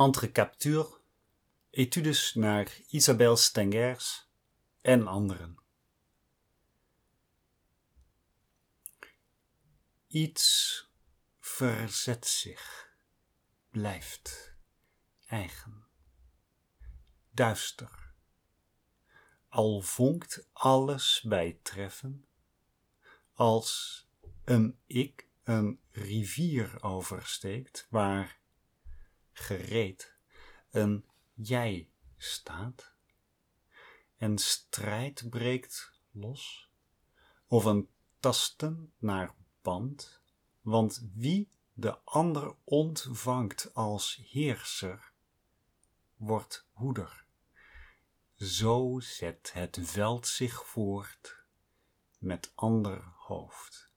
Entre Capture, etudes naar Isabelle Stengers en anderen. Iets verzet zich, blijft eigen, duister. Al vonkt alles bij treffen, als een ik een rivier oversteekt, waar gereed een jij staat, en strijd breekt los, of een tasten naar band, want wie de ander ontvangt als heerser, wordt hoeder. Zo zet het veld zich voort met ander hoofd.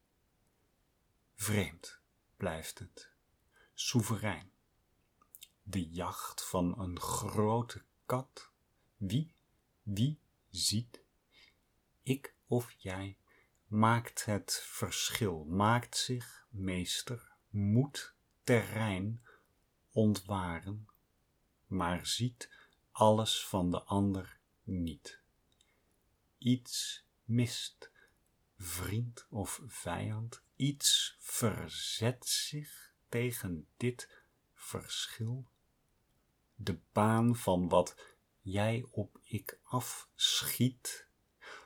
Vreemd blijft het, soeverein. De jacht van een grote kat, wie, wie ziet, ik of jij, maakt het verschil, maakt zich meester, moet terrein ontwaren, maar ziet alles van de ander niet. Iets mist, vriend of vijand, iets verzet zich tegen dit verschil. De baan van wat jij op ik afschiet,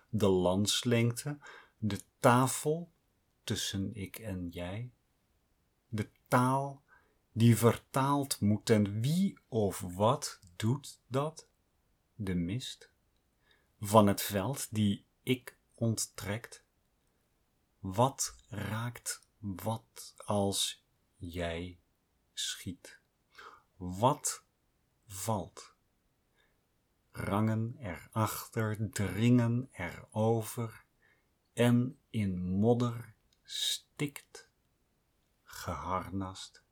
de landslengte, de tafel tussen ik en jij, de taal die vertaald moet en wie of wat doet dat, de mist van het veld die ik onttrekt, wat raakt wat als jij schiet? Wat valt? Rangen erachter, dringen erover en in modder stikt, geharnast,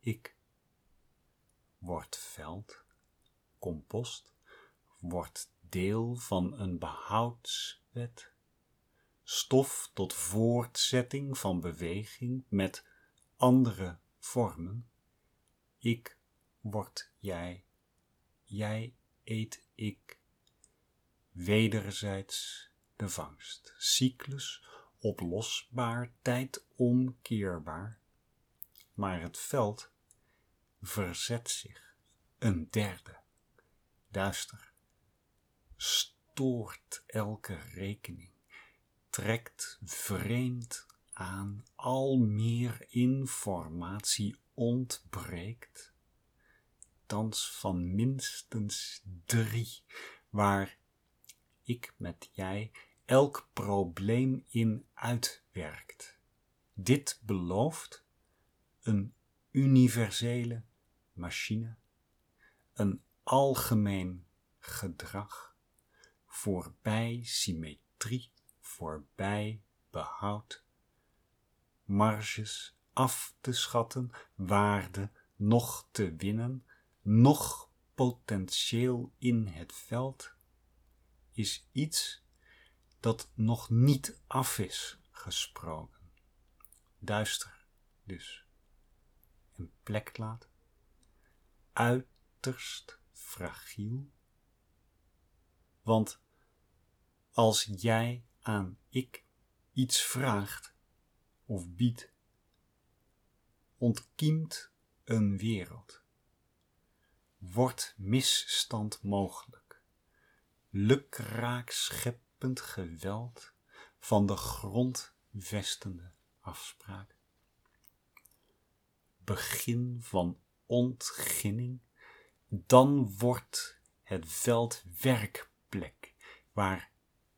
ik. Wordt veld, compost, wordt deel van een behoudswet stof tot voortzetting van beweging met andere vormen. Ik word jij, jij eet ik, wederzijds de vangst, cyclus oplosbaar, tijd omkeerbaar, maar het veld verzet zich, een derde, duister, stoort elke rekening. Trekt vreemd aan, al meer informatie ontbreekt, van minstens drie, waar ik met jij elk probleem in uitwerkt. Dit belooft een universele machine, een algemeen gedrag, voorbij symmetrie voorbij behoud, marges af te schatten, waarde nog te winnen, nog potentieel in het veld, is iets dat nog niet af is gesproken. Duister dus. Een plek laat, uiterst fragiel. Want als jij aan ik iets vraagt of biedt, ontkiemt een wereld. Wordt misstand mogelijk, lukraak scheppend geweld van de grondvestende afspraak. Begin van ontginning, dan wordt het veld werkplek waar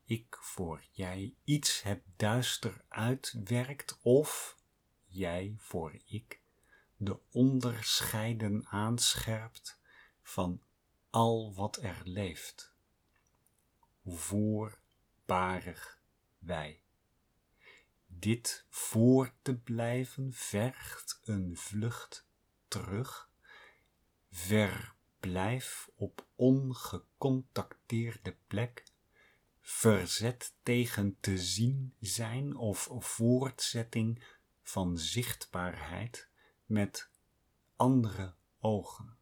ik voor jij iets het duister uitwerkt of jij voor ik de onderscheiden aanscherpt van al wat er leeft. Voorbarig wij. Dit voor te blijven vergt een vlucht terug, verblijf op ongecontacteerde plek verzet tegen te zien zijn of voortzetting van zichtbaarheid met andere ogen.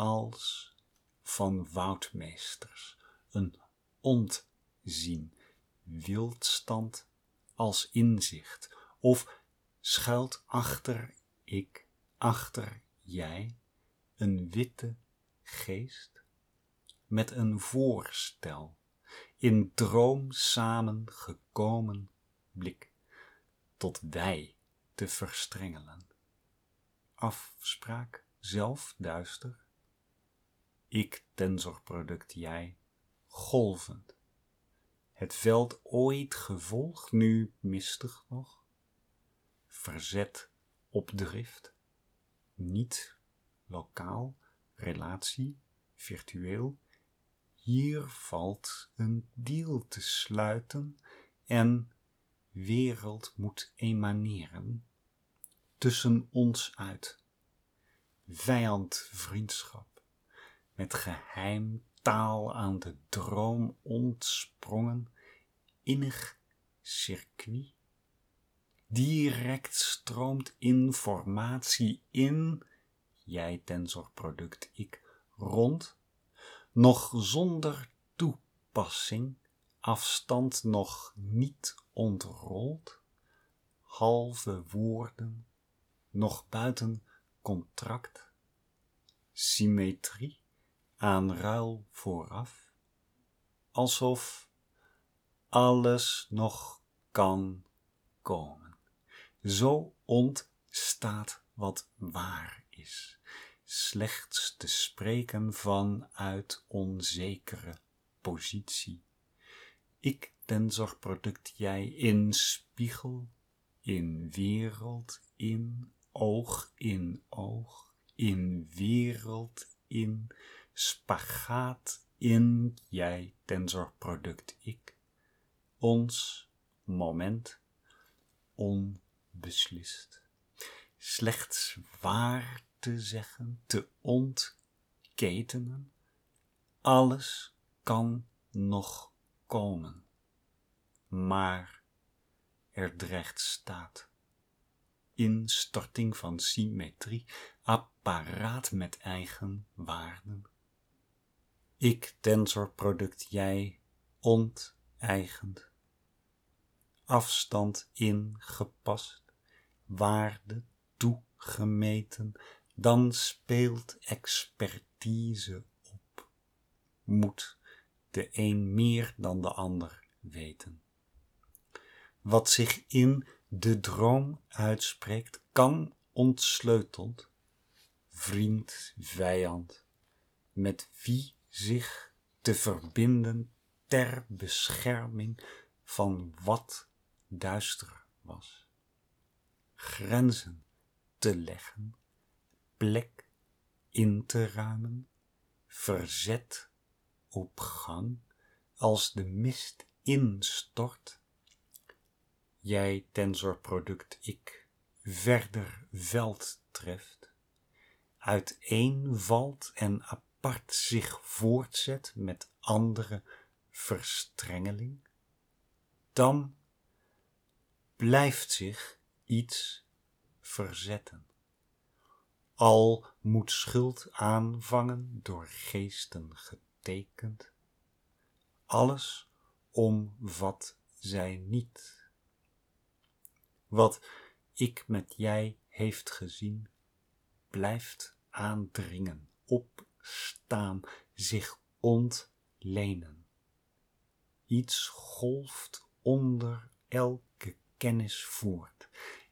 Als van woudmeesters, een ontzien, wildstand als inzicht, of schuilt achter ik, achter jij, een witte geest? Met een voorstel, in droom samen gekomen blik, tot wij te verstrengelen. Afspraak zelf duister, ik tensorproduct jij, golvend. Het veld ooit gevolgd, nu mistig nog, verzet op drift, niet lokaal, relatie, virtueel. Hier valt een deal te sluiten en wereld moet emaneren tussen ons uit. Vijand vriendschap, met geheim taal aan de droom ontsprongen, innig circuit. Direct stroomt informatie in, jij tensorproduct, ik rond, nog zonder toepassing, afstand nog niet ontrold, halve woorden, nog buiten contract, symmetrie aan ruil vooraf, alsof alles nog kan komen. Zo ontstaat wat waar is, slechts te spreken vanuit onzekere positie. Ik tensorproduct, jij in spiegel, in wereld, in oog in oog, in wereld, in spagaat in jij tensorproduct ik, ons moment onbeslist. Slechts waar te zeggen, te ontketenen, alles kan nog komen, maar er dreigt staat. Instorting van symmetrie, apparaat met eigen waarden ik tensorproduct jij onteigend. Afstand ingepast, waarde toegemeten, dan speelt expertise op. Moet de een meer dan de ander weten. Wat zich in de droom uitspreekt, kan ontsleuteld, vriend, vijand, met wie zich te verbinden ter bescherming van wat duister was. Grenzen te leggen, plek in te ruimen, verzet op gang als de mist instort. Jij tensorproduct ik verder veld treft, uiteenvalt en zich voortzet met andere verstrengeling, dan blijft zich iets verzetten. Al moet schuld aanvangen door geesten getekend, alles omvat zij niet. Wat ik met jij heeft gezien, blijft aandringen op staan, zich ontlenen. Iets golft onder elke kennis voort,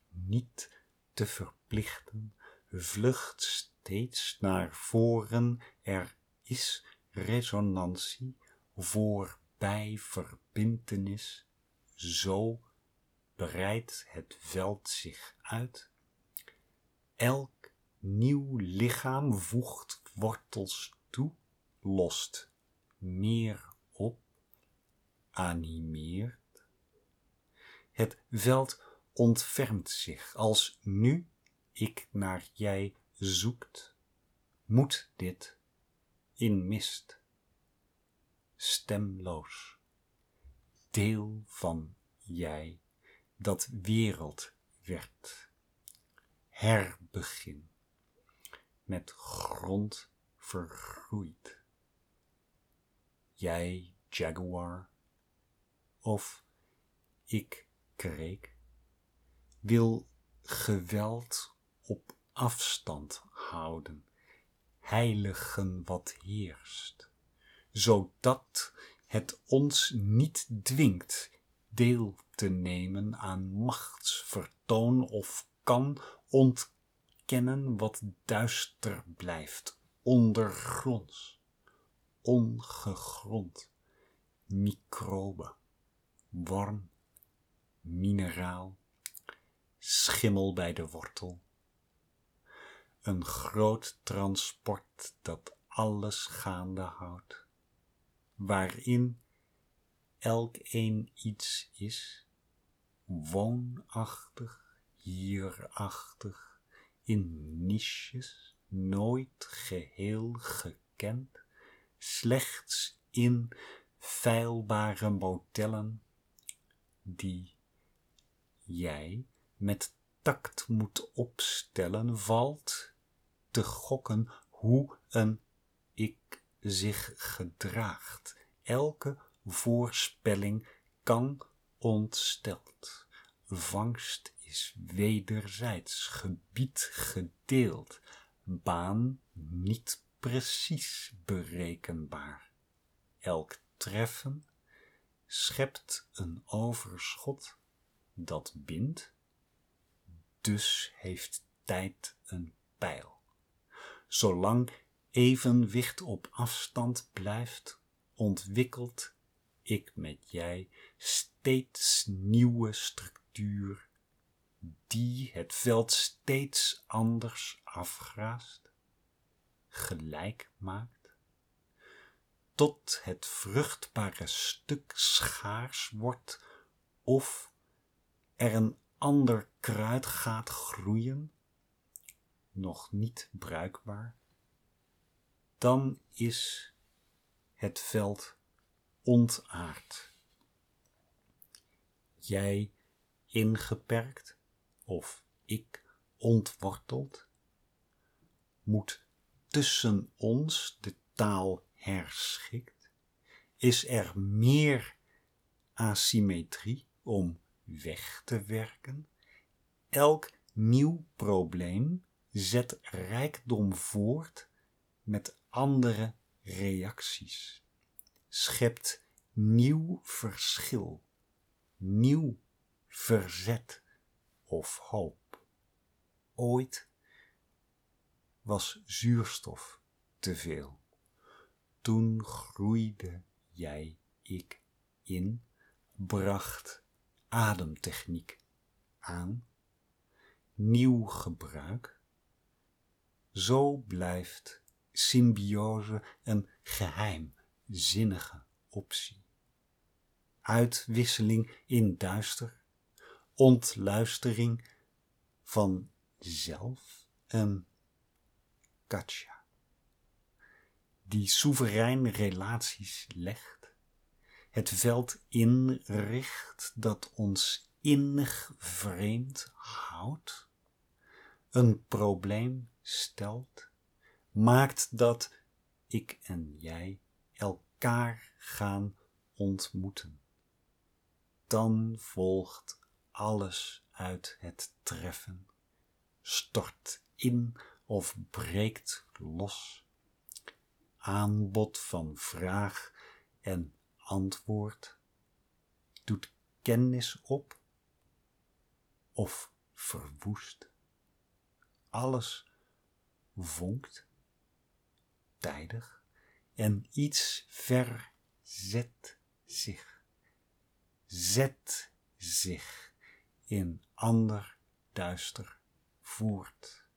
niet te verplichten, vlucht steeds naar voren, er is resonantie, voorbij verbintenis, zo breidt het veld zich uit. Elk nieuw lichaam voegt wortels toe, lost meer op, animeert. Het veld ontfermt zich als nu ik naar jij zoekt, moet dit in mist, stemloos, deel van jij dat wereld werd, herbegin met grond vergroeit. Jij jaguar of ik kreek wil geweld op afstand houden, heiligen wat heerst, zodat het ons niet dwingt deel te nemen aan machtsvertoon of kan ontkennen wat duister blijft, ondergronds, ongegrond, microbe, worm, mineraal, schimmel bij de wortel. Een groot transport dat alles gaande houdt, waarin elk een iets is, woonachtig, hierachtig, in niches, nooit geheel gekend, slechts in feilbare modellen die jij met tact moet opstellen, valt te gokken hoe een ik zich gedraagt. Elke voorspelling kan ontsteld. Vangst is wederzijds, gebied gedeeld, baan niet precies berekenbaar. Elk treffen schept een overschot dat bindt, dus heeft tijd een pijl. Zolang evenwicht op afstand blijft, ontwikkelt ik met jij steeds nieuwe structuur, die het veld steeds anders afgraast, gelijk maakt, tot het vruchtbare stuk schaars wordt of er een ander kruid gaat groeien, nog niet bruikbaar, dan is het veld ontaard. Jij ingeperkt of ik ontworteld, moet tussen ons de taal herschikt, is er meer asymmetrie om weg te werken. Elk nieuw probleem zet rijkdom voort met andere reacties schept nieuw verschil, nieuw verzet of hoop. Ooit was zuurstof te veel. Toen groeide jij, ik in, bracht ademtechniek aan, nieuw gebruik. Zo blijft symbiose een geheim zinnige optie. Uitwisseling in duister, ontluistering van zelf een katja, die soeverein relaties legt, het veld inricht dat ons innig vreemd houdt, een probleem stelt, maakt dat ik en jij elkaar gaan ontmoeten. Dan volgt alles uit het treffen, stort in of breekt los. Aanbod van vraag en antwoord doet kennis op of verwoest. Alles vonkt, tijdig en iets verzet zich, zet zich in ander duister voort.